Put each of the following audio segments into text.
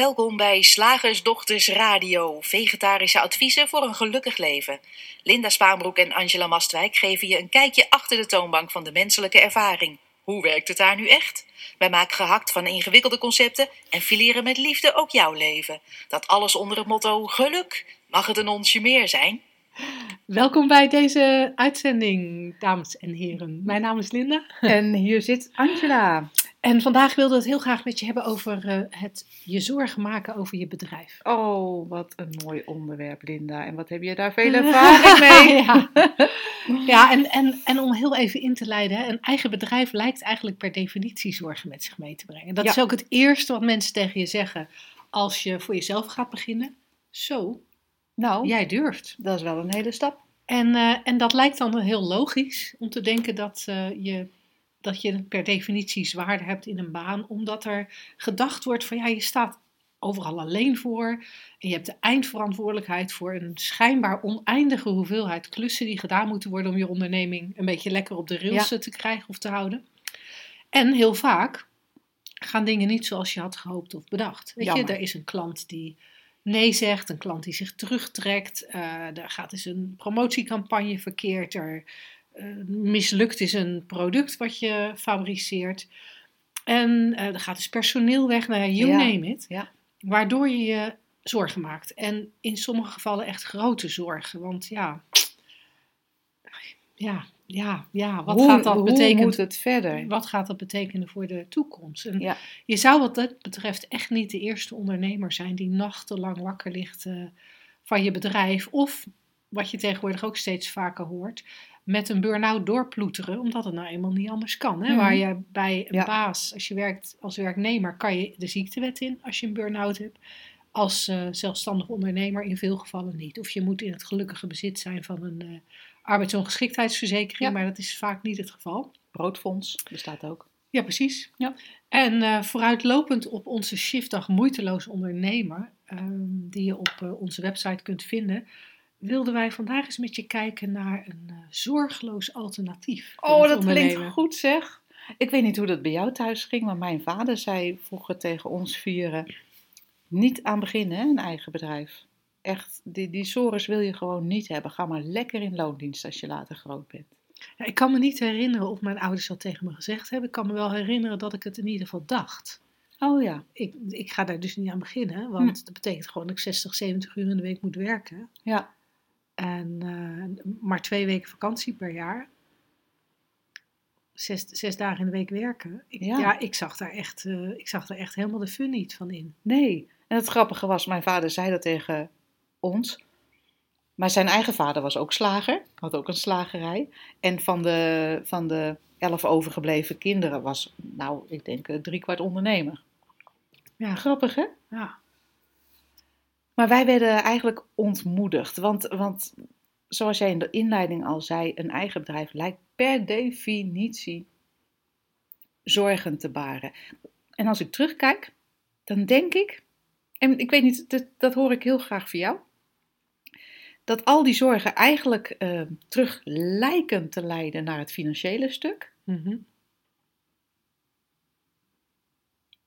Welkom bij Slagersdochters Radio, vegetarische adviezen voor een gelukkig leven. Linda Spaanbroek en Angela Mastwijk geven je een kijkje achter de toonbank van de menselijke ervaring. Hoe werkt het daar nu echt? Wij maken gehakt van ingewikkelde concepten en fileren met liefde ook jouw leven. Dat alles onder het motto geluk. Mag het een onsje meer zijn? Welkom bij deze uitzending, dames en heren. Mijn naam is Linda. En hier zit Angela. En vandaag wilde ik het heel graag met je hebben over uh, het je zorgen maken over je bedrijf. Oh, wat een mooi onderwerp, Linda. En wat heb je daar veel ervaring mee? ja, ja en, en, en om heel even in te leiden, een eigen bedrijf lijkt eigenlijk per definitie zorgen met zich mee te brengen. Dat Ja. is ook het eerste wat mensen tegen je zeggen als je voor jezelf gaat beginnen. Zo, Nou, jij durft. dat is wel een hele stap. En, eh, en dat lijkt dan heel logisch om te denken dat, eh, je, dat je per definitie zwaarder hebt in een baan, omdat er gedacht wordt van ja, je staat overal alleen voor en je hebt de eindverantwoordelijkheid voor een schijnbaar oneindige hoeveelheid klussen die gedaan moeten worden om je onderneming een beetje lekker op de rails te krijgen of te houden. En heel vaak gaan dingen niet zoals je had gehoopt of bedacht. Weet je, er is een klant die nee zegt, een klant die zich terugtrekt, eh er gaat eens een promotiecampagne verkeerd, er mislukt is een product wat je fabriceert. En eh, er gaat dus personeel weg, nou ja, you Ja, name it. ja. Waardoor je je zorgen maakt. En in sommige gevallen echt grote zorgen. Want ja, ja, ja, ja wat hoe, gaat dat hoe betekenen? moet het verder? Wat gaat dat betekenen voor de toekomst? En Ja. je zou wat dat betreft echt niet de eerste ondernemer zijn die nachtenlang wakker ligt eh, van je bedrijf. Of, wat je tegenwoordig ook steeds vaker hoort, met een burn-out doorploeteren, omdat het nou eenmaal niet anders kan. Hè? Mhm. Waar je bij een Ja. baas, als je werkt als werknemer, kan je de ziektewet in als je een burn-out hebt. Als eh, zelfstandig ondernemer in veel gevallen niet. Of je moet in het gelukkige bezit zijn van een eh, arbeidsongeschiktheidsverzekering, Ja. maar dat is vaak niet het geval. Broodfonds bestaat ook. Ja, precies. Ja. En eh, vooruitlopend op onze shiftdag Moeiteloos Ondernemer, ehm, die je op onze website kunt vinden, wilden wij vandaag eens met je kijken naar een eh, zorgeloos alternatief. Oh, dat klinkt goed zeg. Ik weet niet hoe dat bij jou thuis ging, maar mijn vader zei vroeger tegen ons vieren, niet aan beginnen, hè, een eigen bedrijf. Echt, die, die sores wil je gewoon niet hebben. Ga maar lekker in loondienst als je later groot bent. Ja, ik kan me niet herinneren of mijn ouders dat tegen me gezegd hebben. Ik kan me wel herinneren dat ik het in ieder geval dacht. Oh ja, Ik, ik ga daar dus niet aan beginnen, want Hm. dat betekent gewoon dat ik 60, 70 uur in de week moet werken. ja. En eh, maar twee weken vakantie per jaar. Zes, zes dagen in de week werken. Ik, ja. Ja. ik, zag daar echt, eh, ik zag daar echt helemaal de fun niet van in. Nee. En het grappige was, mijn vader zei dat tegen ons. Maar zijn eigen vader was ook slager, had ook een slagerij. En van de, van de elf overgebleven kinderen was, nou, ik denk eh, driekwart ondernemer. Ja, Grappig, hè? ja. Maar wij werden eigenlijk ontmoedigd. Want, want zoals jij in de inleiding al zei, een eigen bedrijf lijkt per definitie zorgen te baren. En als ik terugkijk, dan denk ik, en ik weet niet, dat, dat hoor ik heel graag van jou, dat al die zorgen eigenlijk eh, terug lijken te leiden naar het financiële stuk. Mhm.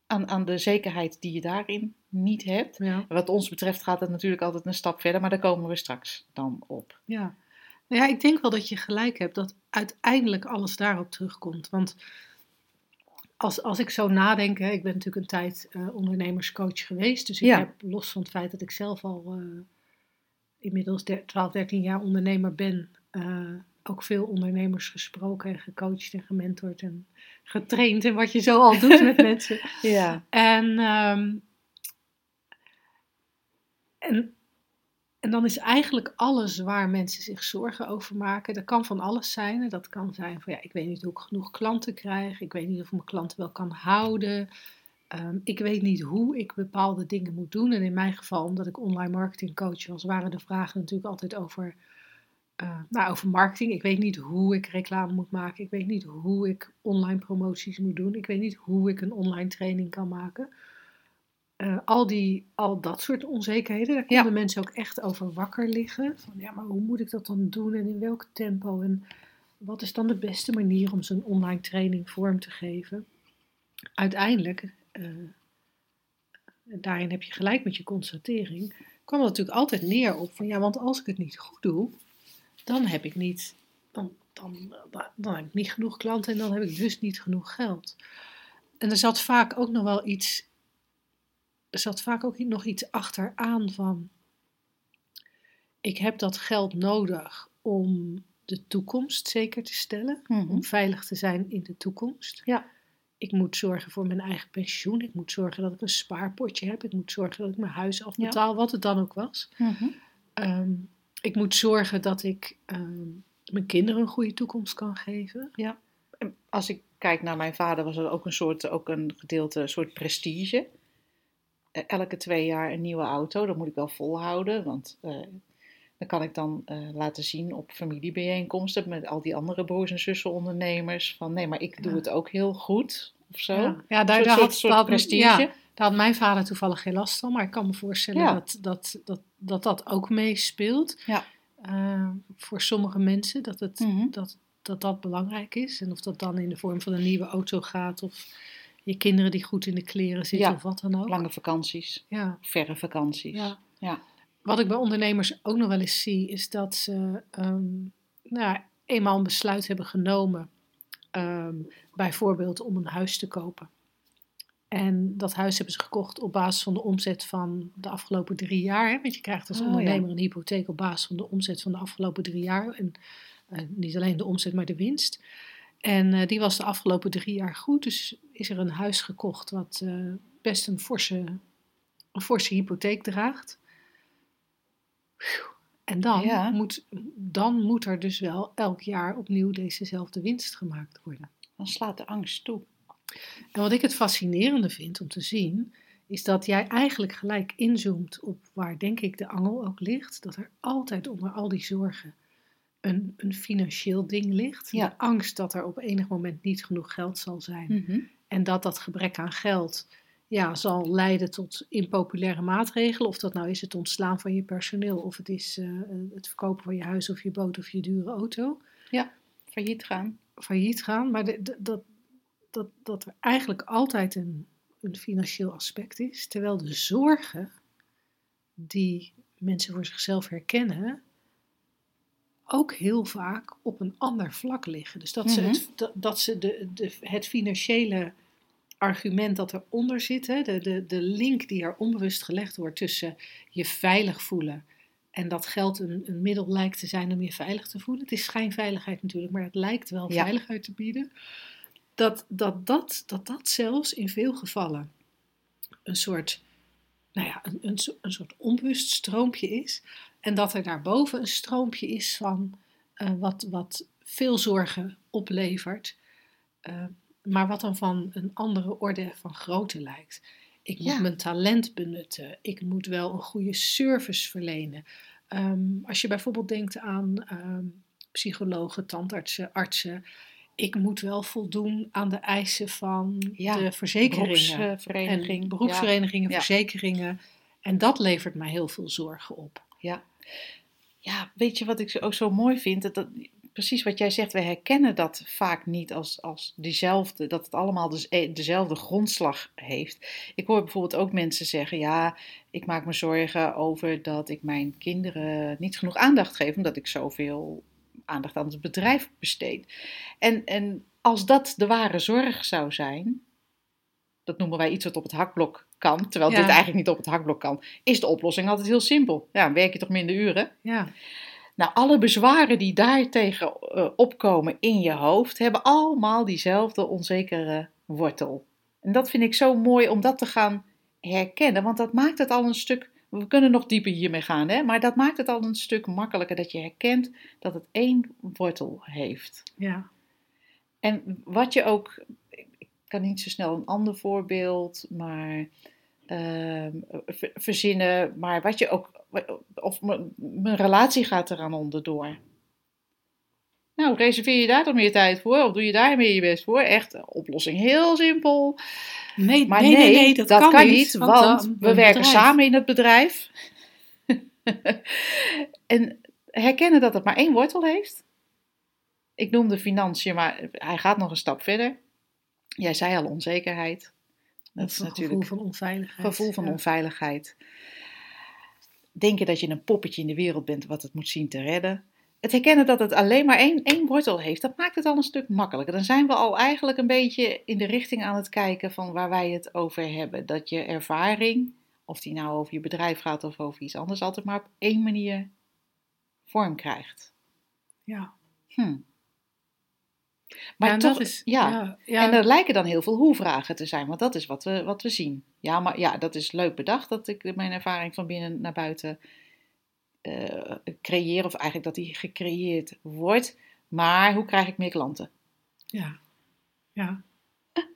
Aan, aan de zekerheid die je daarin niet hebt. ja. Wat ons betreft gaat het natuurlijk altijd een stap verder, maar daar komen we straks dan op. Ja. Nou ja, ik denk wel dat je gelijk hebt dat uiteindelijk alles daarop terugkomt. Want als, als ik zo nadenk, hè, ik ben natuurlijk een tijd eh, ondernemerscoach geweest. Dus ik Ja. heb los van het feit dat ik zelf al eh, inmiddels der- 12, 13 jaar ondernemer ben, eh, ook veel ondernemers gesproken en gecoacht en gementord en getraind. En wat je zo al doet met mensen. Ja. En, ehm, en, en dan is eigenlijk alles waar mensen zich zorgen over maken. Dat kan van alles zijn. Dat kan zijn van ja, ik weet niet hoe ik genoeg klanten krijg. Ik weet niet of ik mijn klanten wel kan houden. Ehm, ik weet niet hoe ik bepaalde dingen moet doen. En in mijn geval, omdat ik online marketing coach was, waren de vragen natuurlijk altijd over, eh, nou, over marketing. Ik weet niet hoe ik reclame moet maken. Ik weet niet hoe ik online promoties moet doen. Ik weet niet hoe ik een online training kan maken. Eh, al, die, al dat soort onzekerheden, daar Ja. konden mensen ook echt over wakker liggen. Van ja, maar hoe moet ik dat dan doen en in welk tempo? En wat is dan de beste manier om zo'n online training vorm te geven? Uiteindelijk eh, daarin heb je gelijk met je constatering, kwam het natuurlijk altijd neer op van ja, want als ik het niet goed doe, dan heb ik niet, dan, dan, dan heb ik niet genoeg klanten en dan heb ik dus niet genoeg geld. En er zat vaak ook nog wel iets, zat vaak ook nog iets achteraan van, ik heb dat geld nodig om de toekomst zeker te stellen, Mhm. om veilig te zijn in de toekomst. Ja. Ik moet zorgen voor mijn eigen pensioen. Ik moet zorgen dat ik een spaarpotje heb. Ik moet zorgen dat ik mijn huis afbetaal, wat het dan ook was. Mhm. Ehm, ik moet zorgen dat ik ehm, mijn kinderen een goede toekomst kan geven. En Als ik kijk naar mijn vader, was er ook een soort, ook een gedeelte, een soort prestige. Eh, Elke twee jaar een nieuwe auto, dat moet ik wel volhouden, want eh, dan kan ik dan eh, laten zien op familiebijeenkomsten met al die andere broers en zussen ondernemers van nee, maar ik doe het ook heel goed of zo. Ja, ja daar, soort, had, soort prestige. ja, daar had mijn vader toevallig geen last van. Maar ik kan me voorstellen dat, dat, dat, dat dat ook meespeelt. Ja. Voor sommige mensen dat, het, Mhm. dat, dat dat belangrijk is. En of dat dan in de vorm van een nieuwe auto gaat. Of je kinderen die goed in de kleren zitten Ja. of wat dan ook. Lange vakanties, Ja. verre vakanties. Ja. Ja. Wat ik bij ondernemers ook nog wel eens zie, is dat ze ehm, nou, eenmaal een besluit hebben genomen, ehm, bijvoorbeeld om een huis te kopen. En dat huis hebben ze gekocht op basis van de omzet van de afgelopen drie jaar. Hè? Want je krijgt als Oh, ondernemer een hypotheek op basis van de omzet van de afgelopen drie jaar. En eh, niet alleen de omzet, maar de winst. En eh, die was de afgelopen drie jaar goed. Dus is er een huis gekocht wat eh, best een forse, een forse hypotheek draagt. En dan, Ja. moet, dan moet er dus wel elk jaar opnieuw dezezelfde winst gemaakt worden. Dan slaat de angst toe. En wat ik het fascinerende vind om te zien, is dat jij eigenlijk gelijk inzoomt op waar denk ik de angel ook ligt. Dat er altijd onder al die zorgen een, een financieel ding ligt. Ja. De angst dat er op enig moment niet genoeg geld zal zijn. Mhm. En dat dat gebrek aan geld ja, zal leiden tot impopulaire maatregelen. Of dat nou is het ontslaan van je personeel, of het is eh, het verkopen van je huis of je boot of je dure auto. Failliet gaan. Failliet gaan. Maar de- de- dat, dat, dat er eigenlijk altijd een, een financieel aspect is. Terwijl de zorgen die mensen voor zichzelf herkennen, ook heel vaak op een ander vlak liggen. Dus dat ze, Mhm. het, dat, dat ze de, de, het financiële argument dat eronder zit, hè, de, de, de link die er onbewust gelegd wordt tussen je veilig voelen en dat geld een, een middel lijkt te zijn om je veilig te voelen. Het is schijnveiligheid natuurlijk, maar het lijkt wel Ja. veiligheid te bieden. Dat dat, dat, dat dat zelfs in veel gevallen een soort, nou ja, een, een, een soort onbewust stroompje is. En dat er daarboven een stroompje is van eh, wat, wat veel zorgen oplevert. eh, maar wat dan van een andere orde van grootte lijkt. Ik moet Ja. mijn talent benutten. Ik moet wel een goede service verlenen. Ehm, als je bijvoorbeeld denkt aan ehm, psychologen, tandartsen, artsen. Ik moet wel voldoen aan de eisen van Ja, de verzekeringen. Beroepsvereniging. En beroepsverenigingen, Ja. verzekeringen. En dat levert mij heel veel zorgen op. Ja. ja, weet je wat ik ook zo mooi vind? Dat, dat, precies wat jij zegt, wij herkennen dat vaak niet als, als diezelfde, dat het allemaal dus, eh, dezelfde grondslag heeft. Ik hoor bijvoorbeeld ook mensen zeggen, ja, ik maak me zorgen over dat ik mijn kinderen niet genoeg aandacht geef, omdat ik zoveel aandacht aan het bedrijf besteed. En, en als dat de ware zorg zou zijn, dat noemen wij iets wat op het hakblok kan, terwijl Ja. dit eigenlijk niet op het hakblok kan, is de oplossing altijd heel simpel. Ja, dan werk je toch minder uren? Ja, Nou, alle bezwaren die daartegen eh, opkomen in je hoofd, hebben allemaal diezelfde onzekere wortel. En dat vind ik zo mooi om dat te gaan herkennen, want dat maakt het al een stuk. We kunnen nog dieper hiermee gaan, hè? maar dat maakt het al een stuk makkelijker dat je herkent dat het één wortel heeft. ja. En wat je ook, ik kan niet zo snel een ander voorbeeld, maar verzinnen, maar wat je ook, of mijn relatie gaat eraan onderdoor. Nou, reserveer je daar toch meer tijd voor? Of doe je daar meer je best voor? Echt, oplossing heel simpel. Nee, Maar nee, nee, dat, kan, niet. want, dan- we werken bedrijf. samen in het bedrijf. en herkennen dat het maar één wortel heeft. Ik noemde financiën, maar hij gaat nog een stap verder. Jij zei al onzekerheid. Dat is natuurlijk gevoel van onveiligheid. gevoel van ja. onveiligheid. Denken dat je een poppetje in de wereld bent wat het moet zien te redden. Het herkennen dat het alleen maar één, één wortel heeft, dat maakt het al een stuk makkelijker. Dan zijn we al eigenlijk een beetje in de richting aan het kijken van waar wij het over hebben. Dat je ervaring, of die nou over je bedrijf gaat of over iets anders, altijd maar op één manier vorm krijgt. Ja. Hm. Maar Ja, toch, is, ja. ja, ja, En er lijken dan heel veel hoe-vragen te zijn, want dat is wat we, wat we zien. Ja, maar ja, dat is leuk bedacht dat ik mijn ervaring van binnen naar buiten eh, creëer, of eigenlijk dat die gecreëerd wordt. Maar hoe krijg ik meer klanten? Ja. Ja.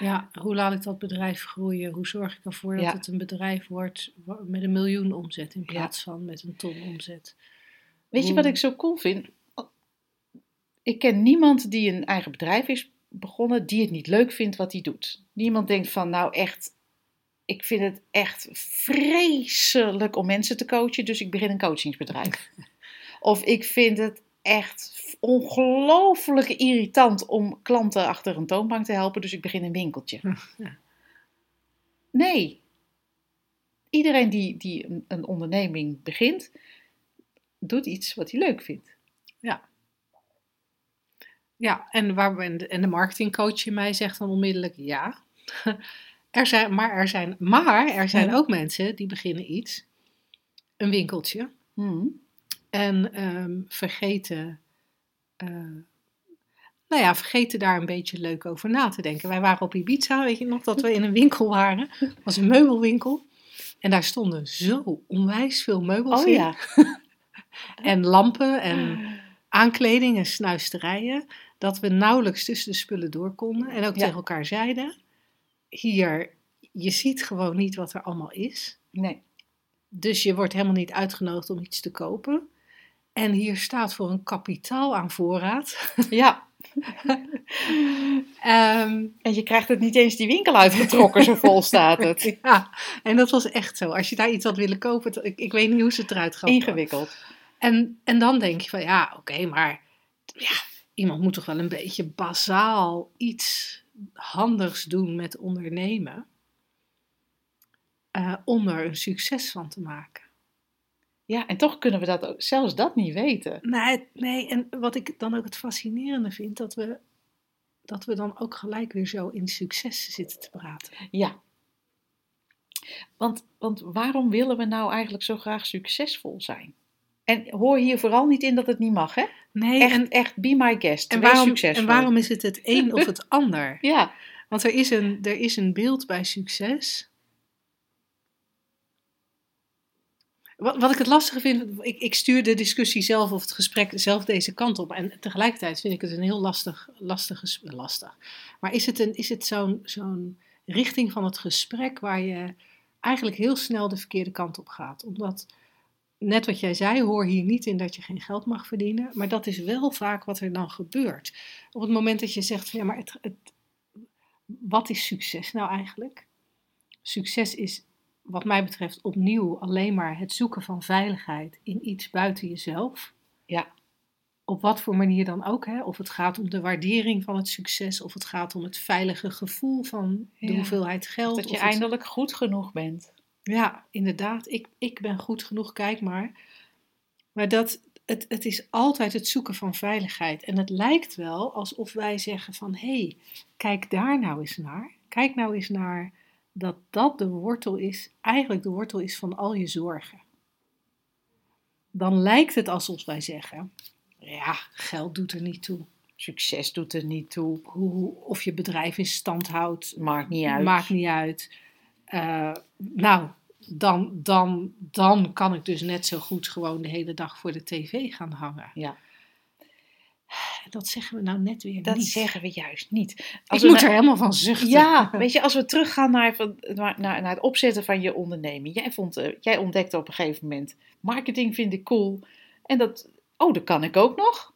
Ja, hoe laat ik dat bedrijf groeien? Hoe zorg ik ervoor dat het een bedrijf wordt met een miljoen omzet in plaats van met een ton omzet? Weet je wat ik zo cool vind? Ik ken niemand die een eigen bedrijf is begonnen die het niet leuk vindt wat hij doet. Niemand denkt van, nou echt, ik vind het echt vreselijk om mensen te coachen, dus ik begin een coachingsbedrijf. of ik vind het echt ongelooflijk irritant om klanten achter een toonbank te helpen, dus ik begin een winkeltje. Nee. Iedereen die, die een, een onderneming begint, doet iets wat hij leuk vindt. Ja, en, waar, en de, marketingcoach in mij zegt dan onmiddellijk ja. Er zijn, maar, er zijn, maar er zijn Ja. ook mensen die beginnen iets, een winkeltje, Hmm. en ehm, vergeten, eh, nou ja, vergeten daar een beetje leuk over na te denken. Wij waren op Ibiza, weet je nog, dat we in een winkel waren. Het was een meubelwinkel. En daar stonden zo onwijs veel meubels Oh in. ja. En lampen en aankleding en snuisterijen. Dat we nauwelijks tussen de spullen door konden. En ook Ja. tegen elkaar zeiden: Hier, je ziet gewoon niet wat er allemaal is. Nee. Dus je wordt helemaal niet uitgenodigd om iets te kopen. En hier staat voor een kapitaal aan voorraad. Ja. Ehm, En je krijgt het niet eens die winkel uitgetrokken, zo vol staat het. ja, en dat was echt zo. Als je daar iets had willen kopen, ik, ik weet niet hoe ze het eruit gaan. Ingewikkeld. En, en dan denk je van ja, oké, maar ja, iemand moet toch wel een beetje bazaal iets handigs doen met ondernemen. eh, om er een succes van te maken. Ja, en toch kunnen we dat ook, zelfs dat niet weten. Nee, nee, en wat ik dan ook het fascinerende vind, dat we, dat we dan ook gelijk weer zo in succes zitten te praten. Ja. Want, want waarom willen we nou eigenlijk zo graag succesvol zijn? En hoor hier vooral niet in dat het niet mag, hè? Nee, Echt, en, echt be my guest. en, waarom, en waarom is het het een of het ander? Ja, Want er is een, er is een beeld bij succes. Wat, wat ik het lastige vind, ik, ik stuur de discussie zelf of het gesprek zelf deze kant op. En tegelijkertijd vind ik het een heel lastig, lastig, lastig. Maar is het, een, is het zo'n, zo'n richting van het gesprek waar je eigenlijk heel snel de verkeerde kant op gaat? Omdat, net wat jij zei, hoor hier niet in dat je geen geld mag verdienen. Maar dat is wel vaak wat er dan gebeurt. Op het moment dat je zegt, van, ja, maar het, het, wat is succes nou eigenlijk? Succes is, wat mij betreft, opnieuw alleen maar het zoeken van veiligheid in iets buiten jezelf. Ja. Op wat voor manier dan ook. Hè? Of het gaat om de waardering van het succes, of het gaat om het veilige gevoel van de Ja, hoeveelheid geld. dat je het- eindelijk goed genoeg bent. Ja, inderdaad. Ik, ik ben goed genoeg, kijk maar. Maar dat, het, het is altijd het zoeken van veiligheid. En het lijkt wel alsof wij zeggen van... hé, hey, kijk daar nou eens naar. Kijk nou eens naar dat dat de wortel is... eigenlijk de wortel is van al je zorgen. Dan lijkt het alsof wij zeggen... ja, geld doet er niet toe. Succes doet er niet toe. Hoe, of je bedrijf in stand houdt, Maakt niet uit. Maakt niet uit. Eh, nou, dan, dan, dan kan ik dus net zo goed gewoon de hele dag voor de tv gaan hangen. Ja. Dat zeggen we nou net weer Dat niet. zeggen we juist niet. ik Als moet er helemaal van zuchten. Ja, weet je, als we teruggaan naar, van- naar, naar, naar het opzetten van je onderneming. Jij, vond, eh, jij ontdekte op een gegeven moment, marketing vind ik cool. En dat, oh, dat kan ik ook nog.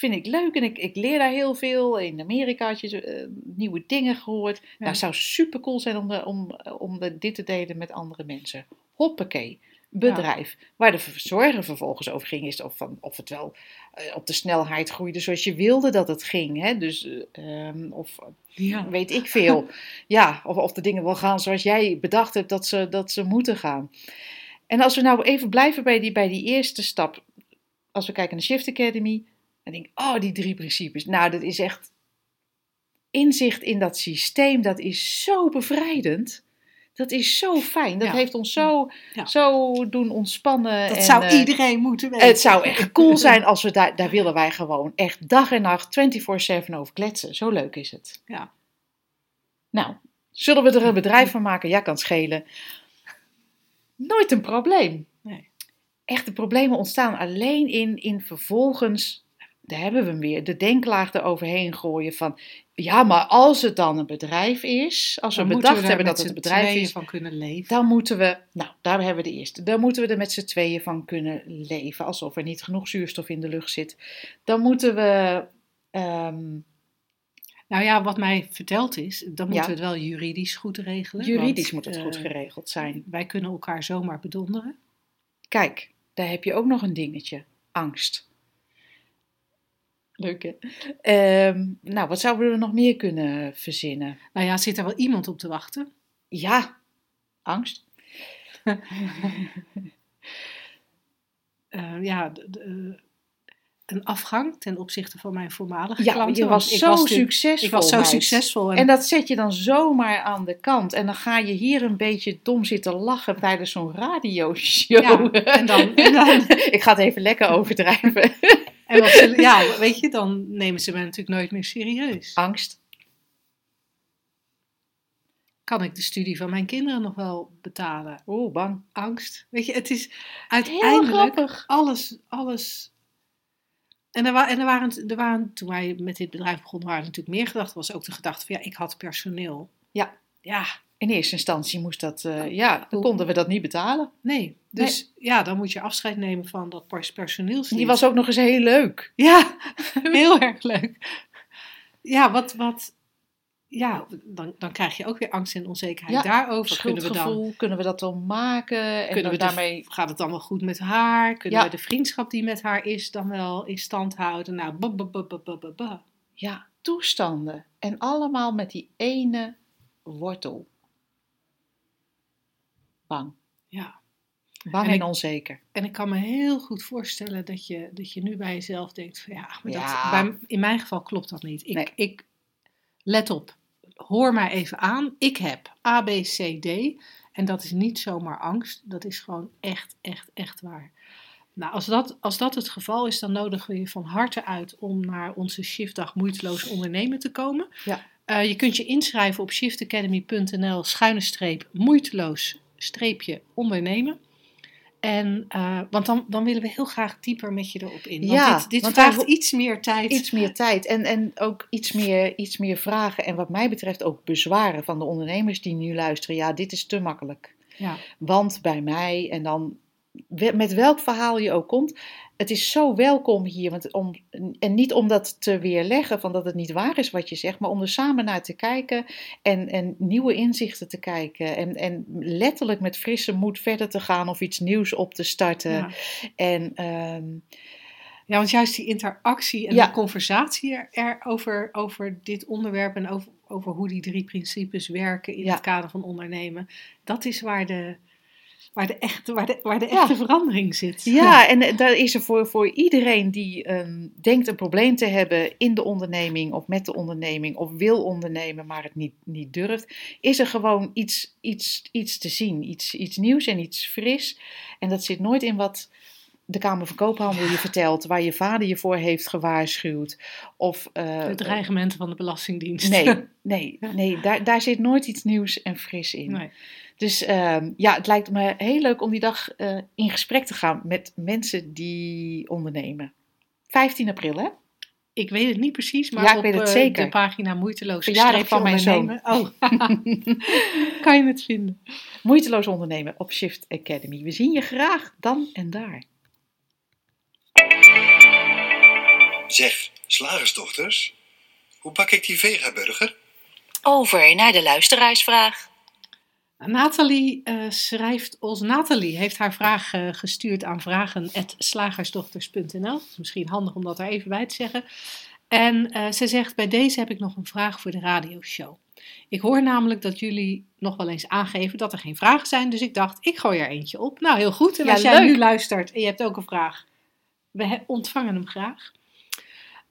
Vind ik leuk en ik, ik leer daar heel veel. In Amerika had je eh, nieuwe dingen gehoord. Nou, het zou super cool zijn om, de, om, om de, dit te delen met andere mensen. Hoppakee. bedrijf. Waar de zorgen vervolgens over ging, is of, van, of het wel eh, op de snelheid groeide zoals je wilde dat het ging. Hè? Dus, eh, ehm, of Ja. weet ik veel. ja, of, of de dingen wel gaan zoals jij bedacht hebt dat ze, dat ze moeten gaan. En als we nou even blijven bij die, bij die eerste stap. Als we kijken naar Shift Academy. Dan denk oh, die drie principes. Nou, dat is echt inzicht in dat systeem. Dat is zo bevrijdend. Dat is zo fijn. Dat Ja. heeft ons zo, Ja. zo doen ontspannen. Dat en, zou eh, iedereen moeten weten. het zou echt cool zijn als we daar, daar willen wij gewoon echt dag en nacht 24-7 over kletsen. Zo leuk is het. Ja. Nou, zullen we er een bedrijf van maken? Ja, kan schelen. Nooit een probleem. Nee. Echte problemen ontstaan alleen in, in vervolgens, daar hebben we hem weer, de denklaag eroverheen gooien van, ja, maar als het dan een bedrijf is, als we Dan bedacht hebben dat het een bedrijf is, van kunnen leven. dan moeten we, nou, daar hebben we de eerste. Dan moeten we er met z'n tweeën van kunnen leven, alsof er niet genoeg zuurstof in de lucht zit. Dan moeten we, ehm, Nou ja, wat mij verteld is, dan moeten Ja. we het wel juridisch goed regelen. juridisch want, moet het goed eh, geregeld zijn. Wij kunnen elkaar zomaar bedonderen. Kijk, daar heb je ook nog een dingetje: angst. Leuk hè? Ehm, nou, wat zouden we nog meer kunnen verzinnen? Nou ja, zit er wel iemand op te wachten? Ja, angst. Eh, ja, de- de- een afgang ten opzichte van mijn voormalige Ja, klanten. je want was ik zo natuurlijk- succesvol. Ik was zo meid. succesvol. En, En dat zet je dan zomaar aan de kant. En dan ga je hier een beetje dom zitten lachen tijdens zo'n radioshow. Ja, en dan- en dan- Ik ga het even lekker overdrijven. En wat ze- ja, weet je, dan nemen ze me natuurlijk nooit meer serieus. Angst. Kan ik de studie van mijn kinderen nog wel betalen? Oeh, bang. Angst. Weet je, het is uiteindelijk alles, alles. En er, wa en er, waren, er waren, toen wij met dit bedrijf begonnen, waren er natuurlijk meer gedachten. was ook de gedachte van, ja, ik had personeel. Ja. Ja, In eerste instantie moest dat, eh, ja, dan konden we dat niet betalen. nee. Dus ja, dan moet je afscheid nemen van dat pers- personeelslid. Die was ook nog eens heel leuk. Ja, heel erg leuk. Ja, wat, wat, ja, dan, dan krijg je ook weer angst en onzekerheid Ja, daarover. Kunnen we dan, kunnen we dat dan maken? En kunnen we de- daarmee... gaat het dan wel goed met haar? Kunnen Ja. we de vriendschap die met haar is dan wel in stand houden? Nou, ba, ba, ba, ba, ba, ba, ba. Ja, toestanden. En allemaal met die ene wortel. Bang. ja. Bang En en, ik- onzeker. En ik kan me heel goed voorstellen dat je, dat je nu bij jezelf denkt van ja, maar dat, bij, in mijn geval klopt dat niet. Ik, Nee. ik, let op, hoor mij even aan. Ik heb A, B, C, D en dat is niet zomaar angst. Dat is gewoon echt, echt, echt waar. Nou, als dat, als dat het geval is, dan nodigen we je van harte uit om naar onze shiftdag moeiteloos ondernemen te komen. Ja. Eh, je kunt je inschrijven op shiftacademy.nl schuine streep moeiteloos streepje ondernemen. En, eh, want dan, dan willen we heel graag dieper met je erop in. Want Ja, dit, dit want vraagt iets meer tijd. Iets meer tijd en, en ook iets meer, iets meer vragen. En wat mij betreft ook bezwaren van de ondernemers die nu luisteren. Ja, dit is te makkelijk. Ja, Want bij mij en dan met welk verhaal je ook komt. Het is zo welkom hier. Want om, en niet om dat te weerleggen van dat het niet waar is wat je zegt. Maar om er samen naar te kijken. En, en nieuwe inzichten te kijken. En, en letterlijk met frisse moed verder te gaan. Of iets nieuws op te starten. ja. En ehm, ja, want juist die interactie en Ja. de conversatie er, er over, over dit onderwerp en over, over hoe die drie principes werken in Ja. het kader van ondernemen, dat is waar de, waar de, echte, waar de, waar de Ja. echte verandering zit. Ja, en eh, daar is er voor, voor iedereen die ehm, denkt een probleem te hebben in de onderneming of met de onderneming of wil ondernemen, maar het niet, niet durft, is er gewoon iets, iets, iets te zien. Iets, iets nieuws en iets fris. En dat zit nooit in wat de Kamer van Koophandel je vertelt, waar je vader je voor heeft gewaarschuwd. Of, eh, De dreigementen van de Belastingdienst. Nee, nee, nee daar, daar zit nooit iets nieuws en fris in. Nee. Dus ehm, ja, het lijkt me heel leuk om die dag eh, in gesprek te gaan met mensen die ondernemen. 15 april, hè? Ik weet het niet precies, maar Ja, ik op weet het eh, zeker. de pagina moeiteloos Verjaardag van mijn zoon. Oh, kan je het vinden? Moeiteloos ondernemen op Shift Academy. We zien je graag dan en daar. Zeg, slagersdochters, hoe bak ik die vegaburger? Over naar de luisteraarsvraag. Nathalie eh, schrijft ons. Nathalie heeft haar vraag eh, gestuurd aan vragen.slagersdochters.nl. Misschien handig om dat er even bij te zeggen. En eh, ze zegt: Bij deze heb ik nog een vraag voor de radioshow. Ik hoor namelijk dat jullie nog wel eens aangeven dat er geen vragen zijn. Dus ik dacht, ik gooi er eentje op. Nou, heel goed. En Ja, als jij leuk. nu luistert en je hebt ook een vraag, we ontvangen hem graag.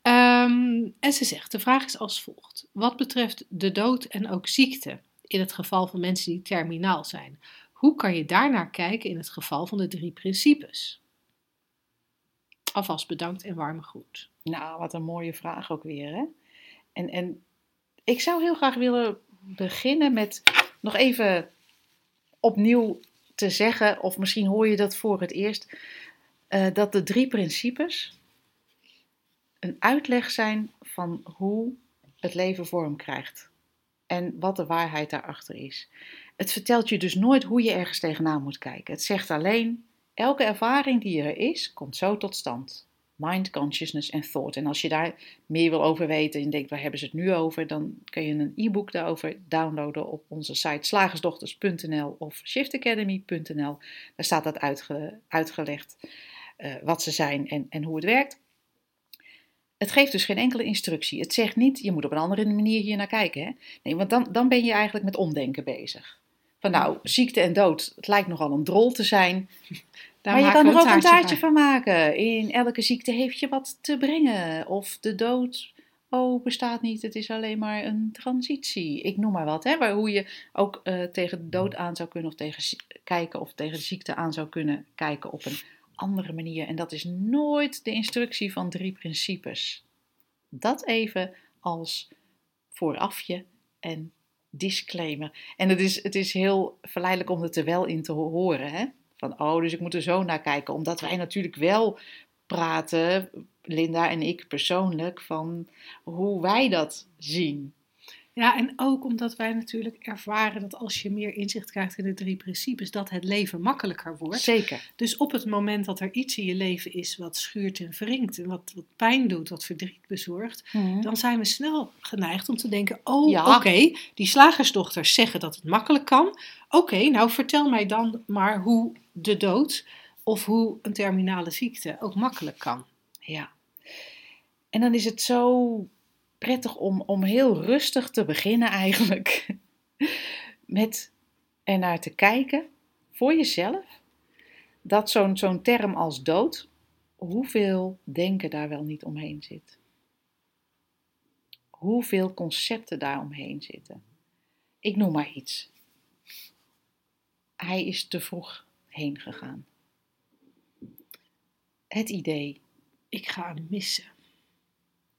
Ehm, en ze zegt, de vraag is als volgt. Wat betreft de dood en ook ziekte, in het geval van mensen die terminaal zijn, hoe kan je daarnaar kijken in het geval van de drie principes? Alvast bedankt en warme groet. Nou, wat een mooie vraag ook weer, hè? En, en ik zou heel graag willen beginnen met nog even opnieuw te zeggen, of misschien hoor je dat voor het eerst, eh, dat de drie principes een uitleg zijn van hoe het leven vorm krijgt en wat de waarheid daarachter is. Het vertelt je dus nooit hoe je ergens tegenaan moet kijken. Het zegt alleen, elke ervaring die er is, komt zo tot stand. Mind, consciousness en thought. En als je daar meer wil over weten en denkt, waar hebben ze het nu over? Dan kun je een e-book daarover downloaden op onze site slagersdochters.nl of shiftacademy.nl. Daar staat dat uitge- uitgelegd eh, wat ze zijn en, en hoe het werkt. Het geeft dus geen enkele instructie. Het zegt niet, je moet op een andere manier hier naar kijken. Hè? Nee, want dan, dan ben je eigenlijk met omdenken bezig. Van nou, ziekte en dood, het lijkt nogal een drol te zijn. Daar maar je kan er ook een taartje van maken. In elke ziekte heeft je wat te brengen. Of de dood, oh, bestaat niet. Het is alleen maar een transitie. Ik noem maar wat. Hè, waar, hoe je ook eh, tegen de dood aan zou kunnen of tegen kijken of tegen de ziekte aan zou kunnen kijken op een andere manier. En dat is nooit de instructie van drie principes. Dat even als voorafje en disclaimer. En het is, het is heel verleidelijk om het er wel in te ho- horen. Hè? Van, oh, dus ik moet er zo naar kijken. Omdat wij natuurlijk wel praten, Linda en ik persoonlijk, van hoe wij dat zien. Ja, en ook omdat wij natuurlijk ervaren dat als je meer inzicht krijgt in de drie principes, dat het leven makkelijker wordt. Zeker. Dus op het moment dat er iets in je leven is wat schuurt en wringt en wat, wat pijn doet, wat verdriet bezorgt, dan zijn we snel geneigd om te denken: oh, Ja. oké, die slagersdochters zeggen dat het makkelijk kan. Oké, nou vertel mij dan maar hoe de dood of hoe een terminale ziekte ook makkelijk kan. Ja. En dan is het zo prettig om, om heel rustig te beginnen eigenlijk. Met ernaar te kijken voor jezelf. Dat zo'n zo'n term als dood, hoeveel denken daar wel niet omheen zit. Hoeveel concepten daar omheen zitten. Ik noem maar iets. Hij is te vroeg heen gegaan. Het idee Ik ga hem missen.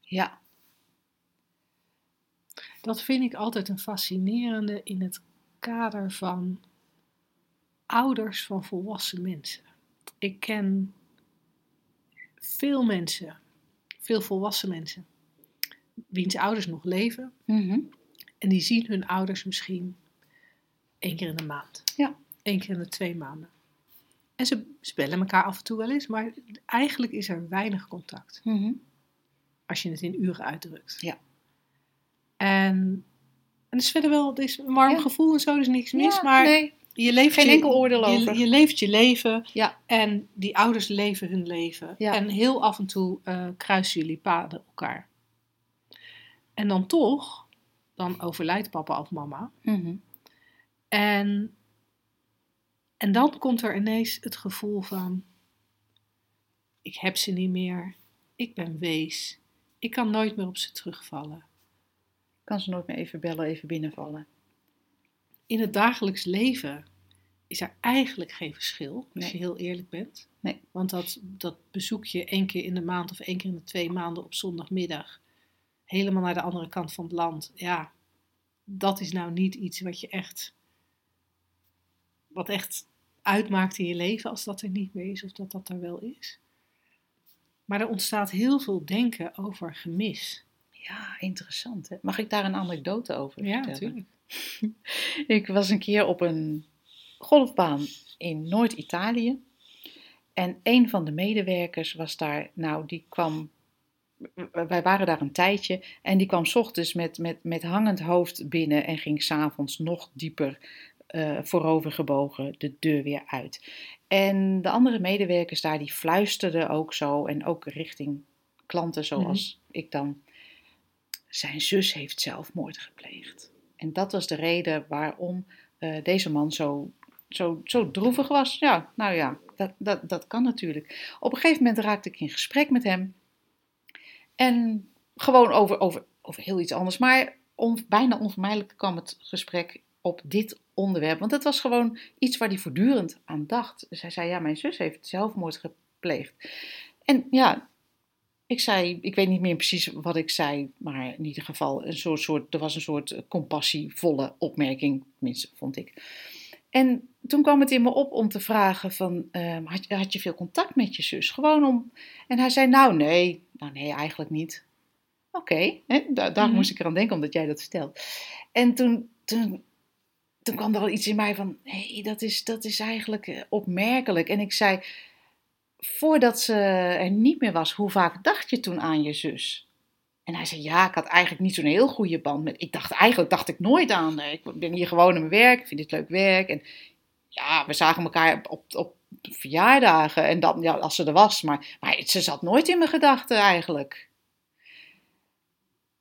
Ja, Dat vind ik altijd een fascinerende in het kader van ouders van volwassen mensen. Ik ken veel mensen, veel volwassen mensen, wiens ouders nog leven en die zien hun ouders misschien één keer in de maand. Ja. Eén keer in de twee maanden. En ze, ze bellen elkaar af en toe wel eens, maar eigenlijk is er weinig contact als je het in uren uitdrukt. Ja. En, en het is verder wel, het is een warm Ja. gevoel en zo, is niks mis, Ja, maar nee, je leeft geen je, enkel oordeel je, over. Je leeft je leven Ja. en die ouders leven hun leven. Ja. En heel af en toe eh, kruisen jullie paden elkaar. En dan toch, dan overlijdt papa of mama. Mhm. En, en dan komt er ineens het gevoel van: ik heb ze niet meer, ik ben wees, ik kan nooit meer op ze terugvallen. Kan ze nooit meer even bellen, even binnenvallen. In het dagelijks leven is er eigenlijk geen verschil, als Nee. je heel eerlijk bent. Nee. Want dat, dat bezoek je één keer in de maand of één keer in de twee maanden op zondagmiddag, helemaal naar de andere kant van het land, ja, dat is nou niet iets wat je echt, wat echt uitmaakt in je leven als dat er niet meer is of dat dat er wel is. Maar er ontstaat heel veel denken over gemis. Ja, interessant. Hè? Mag ik daar een anekdote over Ja, vertellen? natuurlijk. Ik was een keer op een golfbaan in Noord-Italië. En een van de medewerkers was daar, nou, die kwam. Wij waren daar een tijdje en die kwam 's ochtends met, met, met hangend hoofd binnen en ging s'avonds nog dieper eh, voorover gebogen de deur weer uit. En de andere medewerkers daar, die fluisterden ook zo. En ook richting klanten zoals ik dan. Zijn zus heeft zelfmoord gepleegd. En dat was de reden waarom eh, deze man zo, zo, zo droevig was. Ja, nou ja, dat, dat, dat kan natuurlijk. Op een gegeven moment raakte ik in gesprek met hem. En gewoon over, over, over heel iets anders. Maar on, bijna onvermijdelijk kwam het gesprek op dit onderwerp. Want het was gewoon iets waar hij voortdurend aan dacht. Hij zei, ja, mijn zus heeft zelfmoord gepleegd. En ja, ik zei, ik weet niet meer precies wat ik zei, maar in ieder geval, een soort, soort, er was een soort compassievolle opmerking, tenminste, vond ik. En toen kwam het in me op om te vragen van, ehm, had, had, je veel contact met je zus? Gewoon om, en hij zei, nou nee, nou nee, eigenlijk niet. Oké, daar, daar mhm. moest ik eraan denken omdat jij dat vertelt. En toen, toen, toen kwam er al iets in mij van, hé, hey, dat, is, dat is eigenlijk eh, opmerkelijk. En ik zei, voordat ze er niet meer was, hoe vaak dacht je toen aan je zus? En hij zei, ja, ik had eigenlijk niet zo'n heel goede band met... Ik dacht, eigenlijk dacht ik nooit aan. Ik ben hier gewoon in mijn werk, ik vind dit leuk werk. En ja, we zagen elkaar op, op verjaardagen en dan, ja, als ze er was. Maar, maar ze zat nooit in mijn gedachten eigenlijk.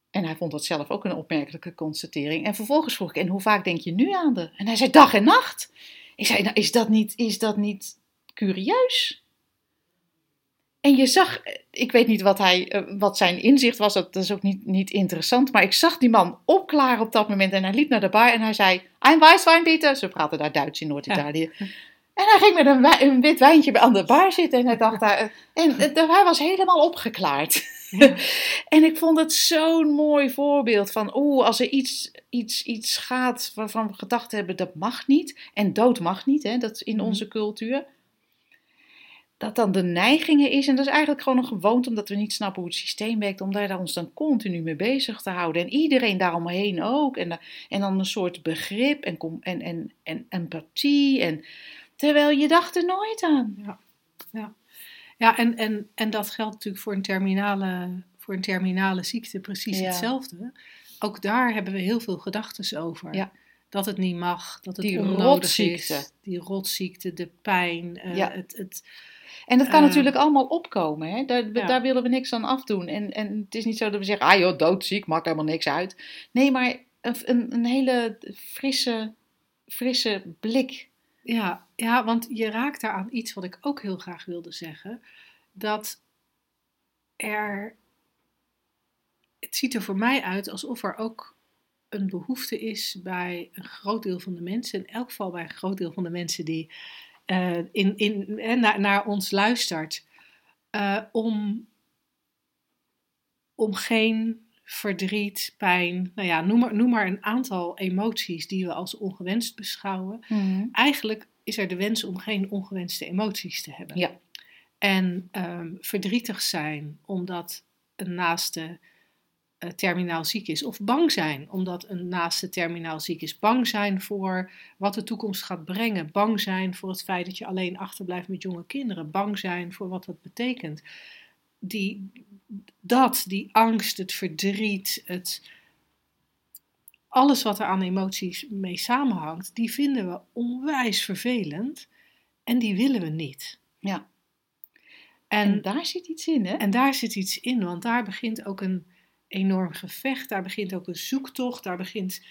En hij vond dat zelf ook een opmerkelijke constatering. En vervolgens vroeg ik, en hoe vaak denk je nu aan de? En hij zei, dag en nacht. Ik zei, nou, is dat niet, is dat niet curieus? En je zag, ik weet niet wat, hij, eh, wat zijn inzicht was, dat is ook niet, niet interessant. Maar ik zag die man opklaren op dat moment. En hij liep naar de bar en hij zei: Ein Weißwein bitte. Ze praten daar Duits in Noord-Italië. En hij ging met een, een, wit wijntje aan de bar zitten. En hij dacht daar. En hij was helemaal opgeklaard. en ik vond het zo'n mooi voorbeeld van, oeh, als er iets, iets, iets gaat waarvan we gedacht hebben dat mag niet. En dood mag niet, hè, dat in mhm. onze cultuur dat dan de neigingen is. En dat is eigenlijk gewoon een gewoonte, omdat we niet snappen hoe het systeem werkt, om daar ons dan continu mee bezig te houden. En iedereen daaromheen ook. En, en dan een soort begrip en, en, en, en empathie. En, terwijl je dacht er nooit aan. Ja, ja. ja en, en, en dat geldt natuurlijk voor een terminale, voor een terminale ziekte precies hetzelfde. Ook daar hebben we heel veel gedachten over. Ja dat het niet mag, dat het die onnodig is. Die rotziekte, de pijn, uh, ja. het, het, en dat kan natuurlijk allemaal opkomen. Hè? Daar, daar, willen we niks aan afdoen. En, en het is niet zo dat we zeggen, ah joh, doodziek, maakt helemaal niks uit. Nee, maar een, een, een hele frisse, frisse blik. Ja, ja, want je raakt daar aan iets wat ik ook heel graag wilde zeggen. Dat er, het ziet er voor mij uit alsof er ook een behoefte is bij een groot deel van de mensen, in elk geval bij een groot deel van de mensen die uh, in, in, eh, naar, naar ons luistert, uh, om, om geen verdriet, pijn, nou ja, noem maar, noem maar een aantal emoties die we als ongewenst beschouwen. Mhm. Eigenlijk is er de wens om geen ongewenste emoties te hebben. Ja. En um, verdrietig zijn omdat een naaste terminaal ziek is. Of bang zijn omdat een naaste terminaal ziek is. Bang zijn voor wat de toekomst gaat brengen. Bang zijn voor het feit dat je alleen achterblijft met jonge kinderen. Bang zijn voor wat dat betekent. Die, dat, die angst, het verdriet, het, alles wat er aan emoties mee samenhangt, die vinden we onwijs vervelend en die willen we niet. Ja. En, en daar zit iets in, hè? En daar zit iets in, want daar begint ook een enorm gevecht. Daar begint ook een zoektocht. Daar begint,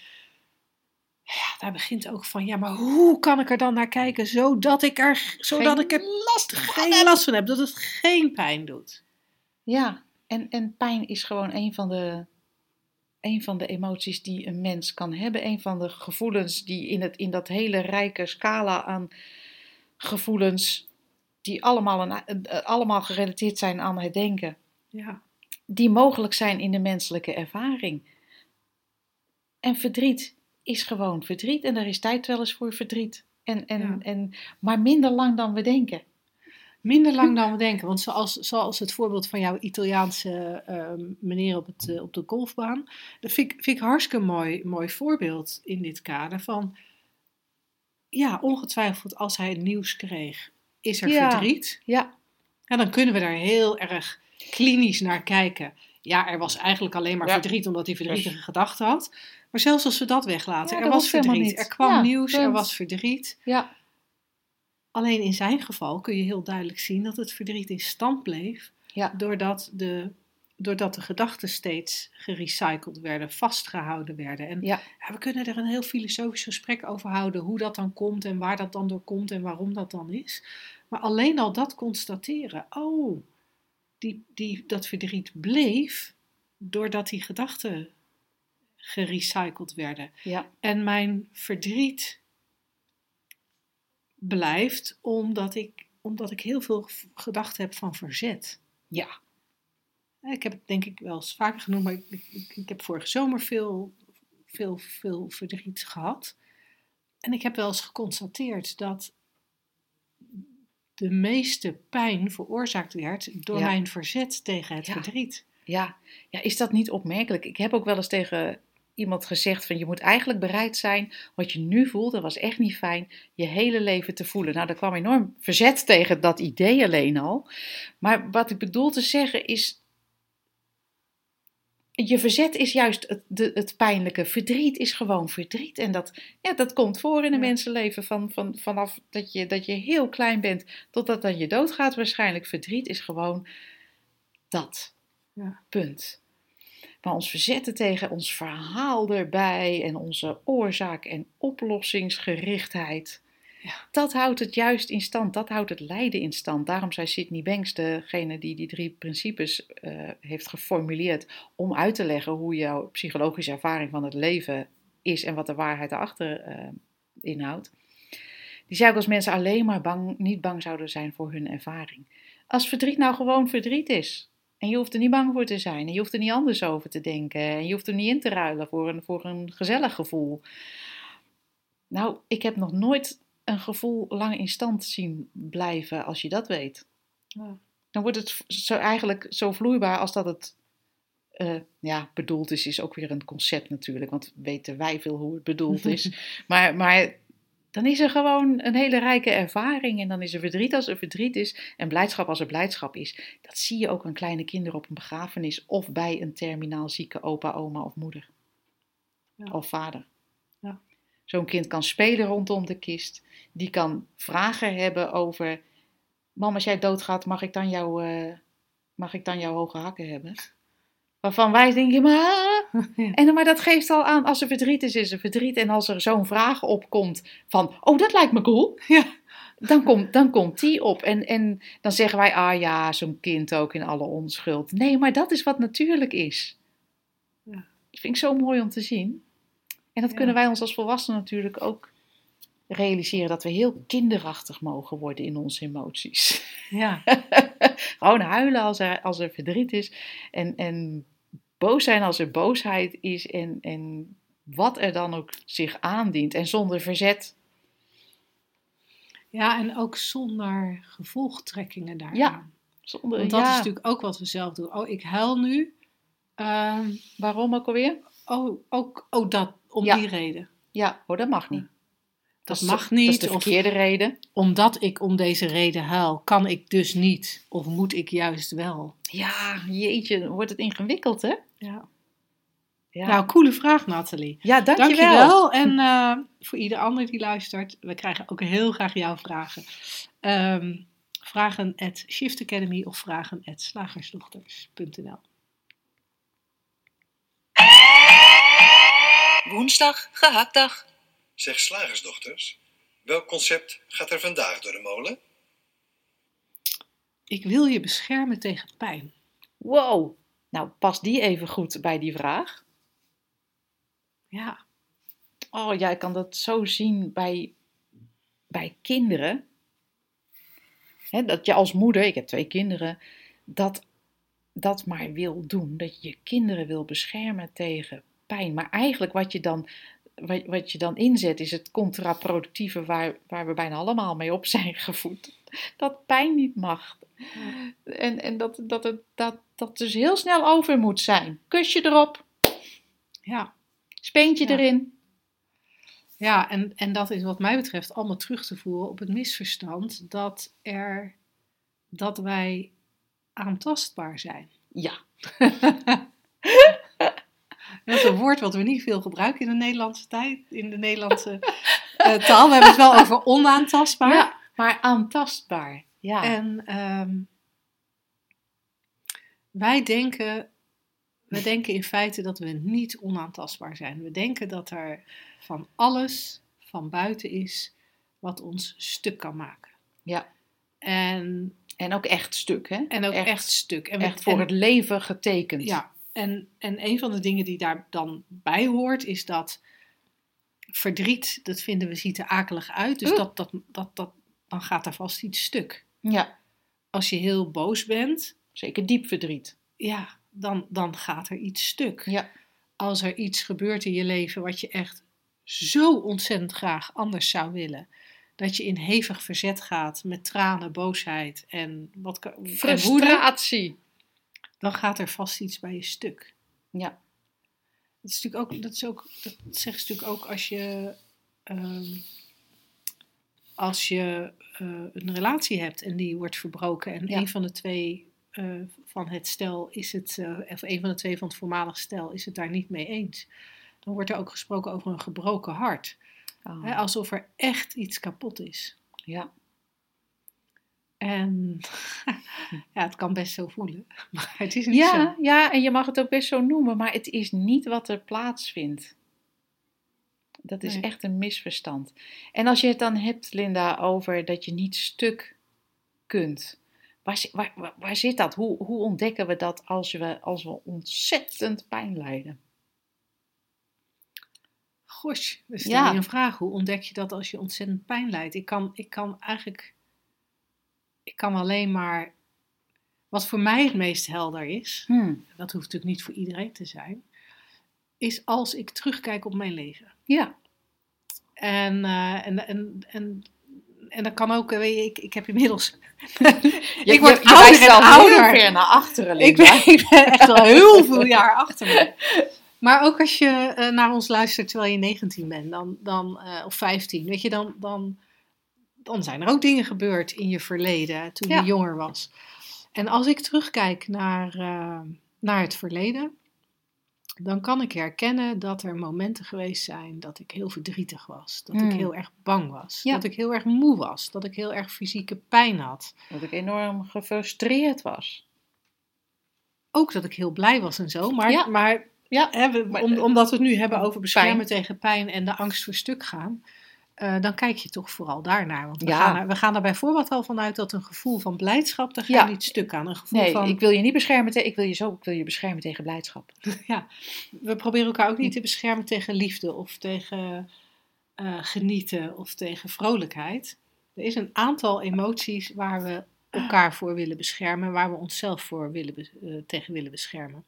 ja, daar begint ook van, ja, maar hoe kan ik er dan naar kijken zodat ik er, zodat ik er last, geen last van heb, dat het geen pijn doet. Ja, en, en pijn is gewoon een van de een van de emoties die een mens kan hebben. Een van de gevoelens die in, het, in dat hele rijke scala aan gevoelens, die allemaal, een, allemaal gerelateerd zijn aan het denken. Ja die mogelijk zijn in de menselijke ervaring. En verdriet is gewoon verdriet en er is tijd wel eens voor verdriet. En, en, en, maar minder lang dan we denken. Minder lang dan we denken, want zoals, zoals het voorbeeld van jouw Italiaanse uh, meneer op, het, uh, op de golfbaan, dat vind, vind ik hartstikke mooi, mooi voorbeeld in dit kader van, ja, ongetwijfeld als hij het nieuws kreeg, is er verdriet. Ja. En dan kunnen we daar heel erg klinisch naar kijken. ja, er was eigenlijk alleen maar Ja. verdriet omdat hij verdrietige gedachten had. Maar zelfs als we dat weglaten, Ja, er was verdriet. Er kwam Ja, nieuws, er was verdriet. Ja, Alleen in zijn geval kun je heel duidelijk zien dat het verdriet in stand bleef. ja, Doordat de, doordat de gedachten steeds gerecycled werden, vastgehouden werden. En we kunnen er een heel filosofisch gesprek over houden. Hoe dat dan komt en waar dat dan door komt en waarom dat dan is. Maar alleen al dat constateren. Oh, die, die, dat verdriet bleef doordat die gedachten gerecycled werden. ja, En mijn verdriet blijft omdat ik, omdat ik heel veel gedachten heb van verzet. ja, Ik heb het denk ik wel eens vaker genoemd, maar ik, ik, ik heb vorige zomer veel, veel, veel verdriet gehad. En ik heb wel eens geconstateerd dat de meeste pijn veroorzaakt werd door Ja. mijn verzet tegen het Ja. verdriet. ja. Ja, is dat niet opmerkelijk? Ik heb ook wel eens tegen iemand gezegd van je moet eigenlijk bereid zijn wat je nu voelt, dat was echt niet fijn, je hele leven te voelen. Nou, daar kwam enorm verzet tegen dat idee alleen al. Maar wat ik bedoel te zeggen is, je verzet is juist het, de, het pijnlijke. Verdriet is gewoon verdriet. En dat, ja, dat komt voor in een Ja. mensenleven. Van, van, vanaf dat je, dat je heel klein bent totdat dan je doodgaat waarschijnlijk. Verdriet is gewoon dat. Ja. Punt. Maar ons verzetten tegen ons verhaal erbij en onze oorzaak- en oplossingsgerichtheid. Ja. Dat houdt het juist in stand, dat houdt het lijden in stand. Daarom zei Sidney Banks, degene die die drie principes eh, heeft geformuleerd, om uit te leggen hoe jouw psychologische ervaring van het leven is en wat de waarheid erachter eh, inhoudt. Die zei ook als mensen alleen maar bang, niet bang zouden zijn voor hun ervaring. Als verdriet nou gewoon verdriet is. En je hoeft er niet bang voor te zijn. En je hoeft er niet anders over te denken. En je hoeft er niet in te ruilen voor een, voor een gezellig gevoel. Nou, ik heb nog nooit een gevoel lang in stand zien blijven als je dat weet. Ja. Dan wordt het zo eigenlijk zo vloeibaar als dat het eh, ja, bedoeld is. Is ook weer een concept natuurlijk. Want weten wij veel hoe het bedoeld is. maar, maar dan is er gewoon een hele rijke ervaring. En dan is er verdriet als er verdriet is. En blijdschap als er blijdschap is. Dat zie je ook aan kleine kinderen op een begrafenis. Of bij een terminaal zieke opa, oma of moeder. Ja. Of vader. Zo'n kind kan spelen rondom de kist. Die kan vragen hebben over... Mam, als jij doodgaat, mag ik dan, jou, eh, mag ik dan jouw hoge hakken hebben? Waarvan wij denken, maar... En, maar dat geeft al aan, als er verdriet is, is er verdriet. En als er zo'n vraag opkomt van, oh, dat lijkt me cool. Ja. Dan komt, dan komt die op. En, en dan zeggen wij, ah ja, zo'n kind ook in alle onschuld. Nee, maar dat is wat natuurlijk is. Ja. Dat vind ik zo mooi om te zien. En dat Ja. kunnen wij ons als volwassenen natuurlijk ook realiseren. Dat we heel kinderachtig mogen worden in onze emoties. Ja. Gewoon huilen als er, als er verdriet is. En, en boos zijn als er boosheid is. En, en wat er dan ook zich aandient. En zonder verzet. ja, en ook zonder gevolgtrekkingen daaraan. Ja, Zonder, Want dat ja, is natuurlijk ook wat we zelf doen. Oh, ik huil nu. Ehm, Waarom ook alweer? Oh, ook, oh, dat, om Ja. die reden. Ja, oh, dat mag niet. Dat mag Dat is niet. de Of verkeerde reden. omdat ik om deze reden huil, kan ik dus niet. Of moet ik juist wel? Ja, jeetje, dan wordt het ingewikkeld, hè? Ja. Ja, Nou, coole vraag, Nathalie. ja dankjewel. Dankjewel. En eh, voor ieder ander die luistert, we krijgen ook heel graag jouw vragen. Ehm, vragen at Shift Academy of vragen at slagersdochters.nl Woensdag, gehaktdag. Zeg slagersdochters, welk concept gaat er vandaag door de molen? Ik wil je beschermen tegen pijn. Wow. Nou, past die even goed bij die vraag? Ja, Oh ja, ik kan dat zo zien bij, bij kinderen. Hè, dat je als moeder, ik heb twee kinderen, dat, dat maar wil doen. Dat je je kinderen wil beschermen tegen pijn. Maar eigenlijk wat je dan, wat, wat je dan inzet is het contraproductieve waar, waar we bijna allemaal mee op zijn gevoed. Dat pijn niet mag. En, en dat, dat, het, dat dat dus heel snel over moet zijn. Kusje erop, ja. speentje Ja. erin. Ja, en, en dat is wat mij betreft allemaal terug te voeren op het misverstand dat, er, dat wij aantastbaar zijn. Ja, Dat is een woord wat we niet veel gebruiken in de Nederlandse tijd, in de Nederlandse eh, taal. We hebben het wel over onaantastbaar. Ja, maar aantastbaar. Ja. En ehm, wij denken, we denken in feite dat we niet onaantastbaar zijn. We denken dat er van alles van buiten is wat ons stuk kan maken. ja. En, En ook echt stuk, hè? en ook echt, stuk. En we- echt voor en- het leven getekend. Ja, en, en een van de dingen die daar dan bij hoort, is dat verdriet, dat vinden we, ziet er akelig uit. Dus Oeh. dat, dat, dat, dat, dan gaat er vast iets stuk. ja. Als je heel boos bent, Zeker diep verdriet. ja, dan, dan gaat er iets stuk. Ja. Als er iets gebeurt in je leven wat je echt zo ontzettend graag anders zou willen. Dat je in hevig verzet gaat met tranen, boosheid en wat kan- en woede. Dan gaat er vast iets bij je stuk. Ja. Dat, is natuurlijk ook, dat, is ook, dat zeggen ze natuurlijk ook als je, ehm, als je eh, een relatie hebt en die wordt verbroken en Ja. een van de twee eh, van het stel is het, eh, of een van de twee van het voormalig stel is het daar niet mee eens. Dan wordt er ook gesproken over een gebroken hart. Oh. Hè, alsof er echt iets kapot is. Ja. En ja, het kan best zo voelen, maar het is niet Ja, zo. ja, en je mag het ook best zo noemen, maar het is niet wat er plaatsvindt. Dat is Nee. echt een misverstand. En als je het dan hebt, Linda, over dat je niet stuk kunt. Waar, waar, waar, zit dat? Hoe, hoe ontdekken we dat als we, als we ontzettend pijn lijden? Gosh, Ja. je een vraag. Hoe ontdek je dat als je ontzettend pijn lijdt? Ik kan, ik kan eigenlijk, ik kan alleen maar, wat voor mij het meest helder is, Hmm. dat hoeft natuurlijk niet voor iedereen te zijn, is als ik terugkijk op mijn leven. Ja, En, eh, en, en, en, en dat kan ook, eh, weet je, ik, ik heb inmiddels, je, ik word je, ouder en heel ouder. naar achteren, Ik ben, ik ben echt al heel veel jaar achter me. Maar ook als je eh, naar ons luistert terwijl je 19 bent, dan, dan, of 15, weet je, dan, dan, dan zijn er ook dingen gebeurd in je verleden toen Ja. je jonger was. En als ik terugkijk naar, eh, naar het verleden, dan kan ik herkennen dat er momenten geweest zijn dat ik heel verdrietig was. Dat ik Mm. heel erg bang was. Ja. Dat ik heel erg moe was. Dat ik heel erg fysieke pijn had. Dat ik enorm gefrustreerd was. ook dat ik heel blij was en zo. Maar, Ja. maar, Ja, hè, we- Maar, om, eh, omdat we het nu hebben over beschermen pijn. tegen pijn en de angst voor stuk gaan. Eh, dan kijk je toch vooral daarnaar. Want we, Ja. gaan er, we gaan er bijvoorbeeld al vanuit dat een gevoel van blijdschap, daar ga Ja. niet stuk aan. Een gevoel Nee, van, ik wil je niet beschermen tegen, ik wil je zo, ik wil je beschermen tegen blijdschap. ja, we proberen elkaar ook niet te beschermen tegen liefde of tegen eh, genieten of tegen vrolijkheid. Er is een aantal emoties waar we elkaar voor willen beschermen, waar we onszelf voor willen, eh, tegen willen beschermen.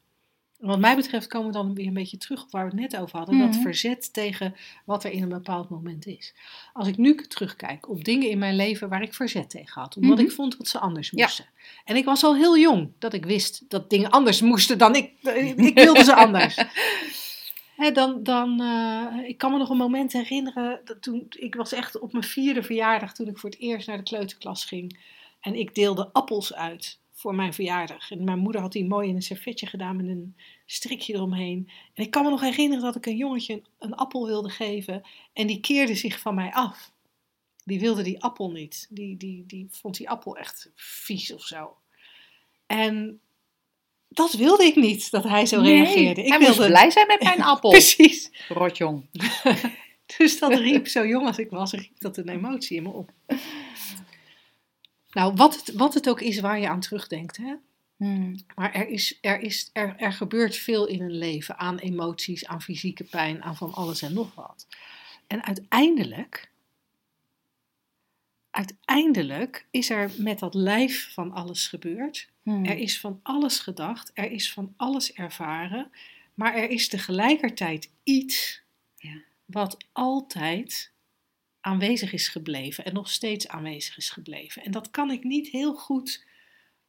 Wat mij betreft komen we dan weer een beetje terug op waar we het net over hadden. Dat Mhm. verzet tegen wat er in een bepaald moment is. Als ik nu terugkijk op dingen in mijn leven waar ik verzet tegen had. Omdat Mhm. ik vond dat ze anders Ja. moesten. En ik was al heel jong dat ik wist dat dingen anders moesten dan ik. Ik wilde ze anders. Dan, dan, eh, ik kan me nog een moment herinneren, dat toen, ik was echt op mijn vierde verjaardag toen ik voor het eerst naar de kleuterklas ging. En ik deelde appels uit voor mijn verjaardag. En mijn moeder had die mooi in een servetje gedaan met een strikje eromheen. En ik kan me nog herinneren dat ik een jongetje een, een appel wilde geven. En die keerde zich van mij af. Die wilde die appel niet. Die, die, die vond die appel echt vies of zo. En dat wilde ik niet, dat hij zo reageerde. Ik hij wilde blij zijn met mijn appel. Precies. Rotjong. Dus dat riep, zo jong als ik was, riep dat een emotie in me op. Nou, wat het, wat het ook is waar je aan terugdenkt, hè? Hmm. Maar er, is, er, is, er, er gebeurt veel in een leven aan emoties, aan fysieke pijn, aan van alles en nog wat. En uiteindelijk, uiteindelijk is er met dat lijf van alles gebeurd. Hmm. Er is van alles gedacht, er is van alles ervaren, maar er is tegelijkertijd iets Ja. wat altijd aanwezig is gebleven en nog steeds aanwezig is gebleven. En dat kan ik niet heel goed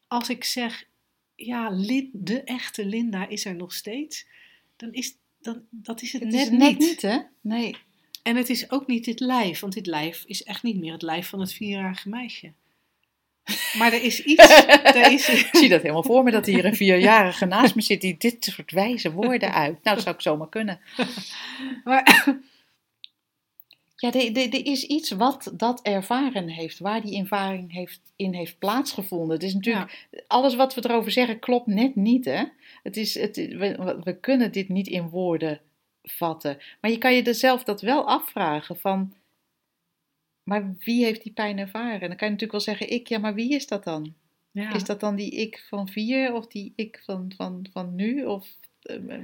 als ik zeg, ja, de echte Linda is er nog steeds. Dan is, dan, dat is het, Het net, is het net niet. niet, hè? Nee. En het is ook niet dit lijf, want dit lijf is echt niet meer het lijf van het vierjarige meisje. Maar er is iets. Er is, Ik zie dat helemaal voor me, dat hier een vierjarige naast me zit die dit soort wijze woorden uit. Nou, dat zou ik zomaar kunnen. maar, Ja, er, is iets wat dat ervaren heeft, waar die ervaring heeft, in heeft plaatsgevonden. Het is natuurlijk, alles wat we erover zeggen klopt net niet, hè. Het is, het, we, we kunnen dit niet in woorden vatten. Maar je kan je er zelf dat wel afvragen van, maar wie heeft die pijn ervaren? En dan kan je natuurlijk wel zeggen, ik, ja, maar wie is dat dan? ja. Is dat dan die ik van vier of die ik van, van, van nu? Of,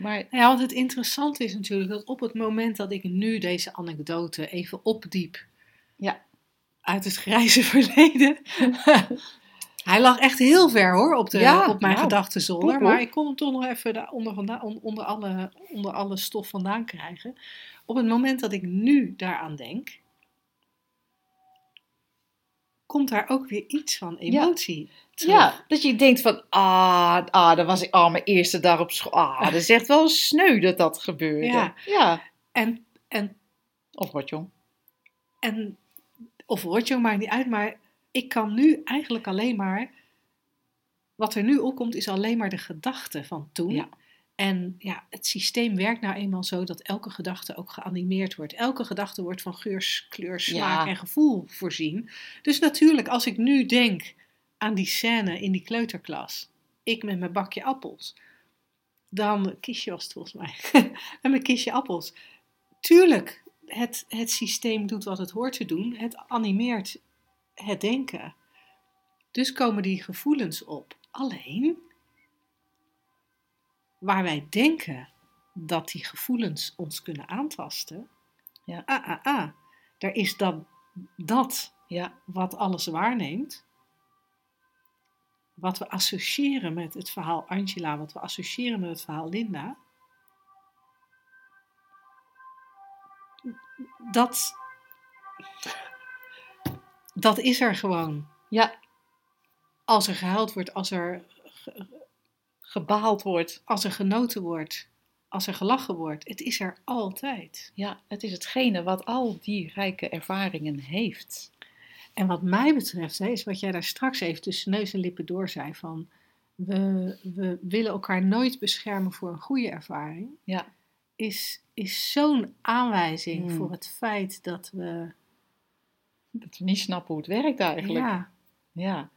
maar, Ja, want het interessante is natuurlijk dat op het moment dat ik nu deze anekdote even opdiep Ja. uit het grijze verleden. Hij lag echt heel ver hoor op, de, Ja, op mijn nou, gedachtenzolder. Maar ik kon hem toch nog even onder, vandaan, on- onder, alle, onder alle stof vandaan krijgen. Op het moment dat ik nu daaraan denk, komt daar ook weer iets van emotie terug. Ja, dat je denkt van, ah, ah, dat was ik, ah, mijn eerste dag op school. Ah, dat is echt wel sneu dat dat gebeurde. Ja. ja. En, en Of wat jong. En, of rotjo, maakt niet uit, maar ik kan nu eigenlijk alleen maar, wat er nu opkomt, is alleen maar de gedachte van toen. Ja. En ja, het systeem werkt nou eenmaal zo dat elke gedachte ook geanimeerd wordt. Elke gedachte wordt van geur, kleur, smaak Ja. en gevoel voorzien. Dus natuurlijk, als ik nu denk aan die scène in die kleuterklas, ik met mijn bakje appels, dan kiesje was het volgens mij, en mijn kistje appels. Tuurlijk, het, het systeem doet wat het hoort te doen. Het animeert het denken. Dus komen die gevoelens op. Alleen, waar wij denken dat die gevoelens ons kunnen aantasten, Ja. ah, ah, ah, daar is dan dat Ja, wat alles waarneemt, wat we associëren met het verhaal Angela, wat we associëren met het verhaal Linda, dat, dat is er gewoon. ja, Als er gehuild wordt, als er, gebaald wordt. als er genoten wordt, als er gelachen wordt, het is er altijd. Ja, het is hetgene wat al die rijke ervaringen heeft. En wat mij betreft, hè, is wat jij daar straks even tussen neus en lippen door zei: van we, we willen elkaar nooit beschermen voor een goede ervaring. Ja. Is, is zo'n aanwijzing Hmm. voor het feit dat we. Dat we niet snappen hoe het werkt eigenlijk. Ja, Ja,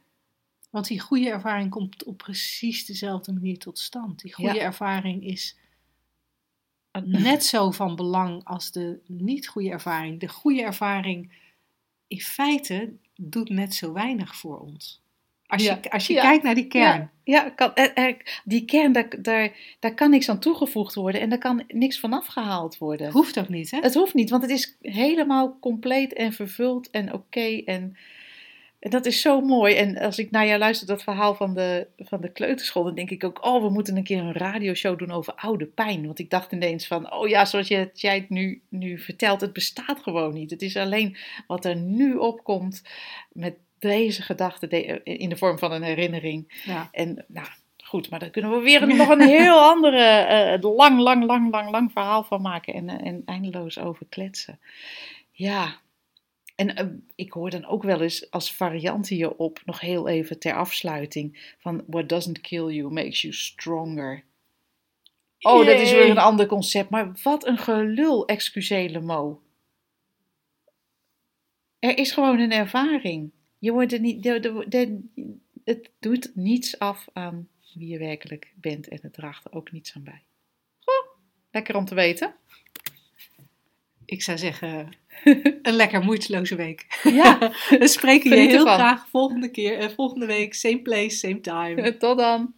want die goede ervaring komt op precies dezelfde manier tot stand. Die goede Ja. ervaring is net zo van belang als de niet goede ervaring. De goede ervaring in feite doet net zo weinig voor ons. Als Ja. je, als je Ja. kijkt naar die kern. Ja, kan, er, er- die kern, daar, daar, daar kan niks aan toegevoegd worden en daar kan niks van afgehaald worden. Hoeft ook niet, hè? Het hoeft niet, want het is helemaal compleet en vervuld en oké. en, en dat is zo mooi. En als ik naar jou luister, dat verhaal van de, van de kleuterschool, dan denk ik ook, oh, we moeten een keer een radioshow doen over oude pijn. Want ik dacht ineens van, oh ja, zoals je, jij het nu, nu vertelt, het bestaat gewoon niet. Het is alleen wat er nu opkomt met deze gedachte de- in de vorm van een herinnering. Ja. En nou, goed, maar daar kunnen we weer nog een heel andere, eh, lang, lang, lang, lang, lang verhaal van maken en, eh, en eindeloos over kletsen. Ja, en eh, ik hoor dan ook wel eens als variant hierop, nog heel even ter afsluiting, van what doesn't kill you makes you stronger. Oh, dat is weer een ander concept, maar wat een gelul, excusez le mot. Er is gewoon een ervaring. Je wordt er niet, de, de, de- het doet niets af aan wie je werkelijk bent en het draagt er ook niets aan bij. Goh, lekker om te weten. Ik zou zeggen, een lekker moeiteloze week. Ja, We spreken je heel ervan. graag volgende keer, eh, volgende week, same place, same time. tot dan.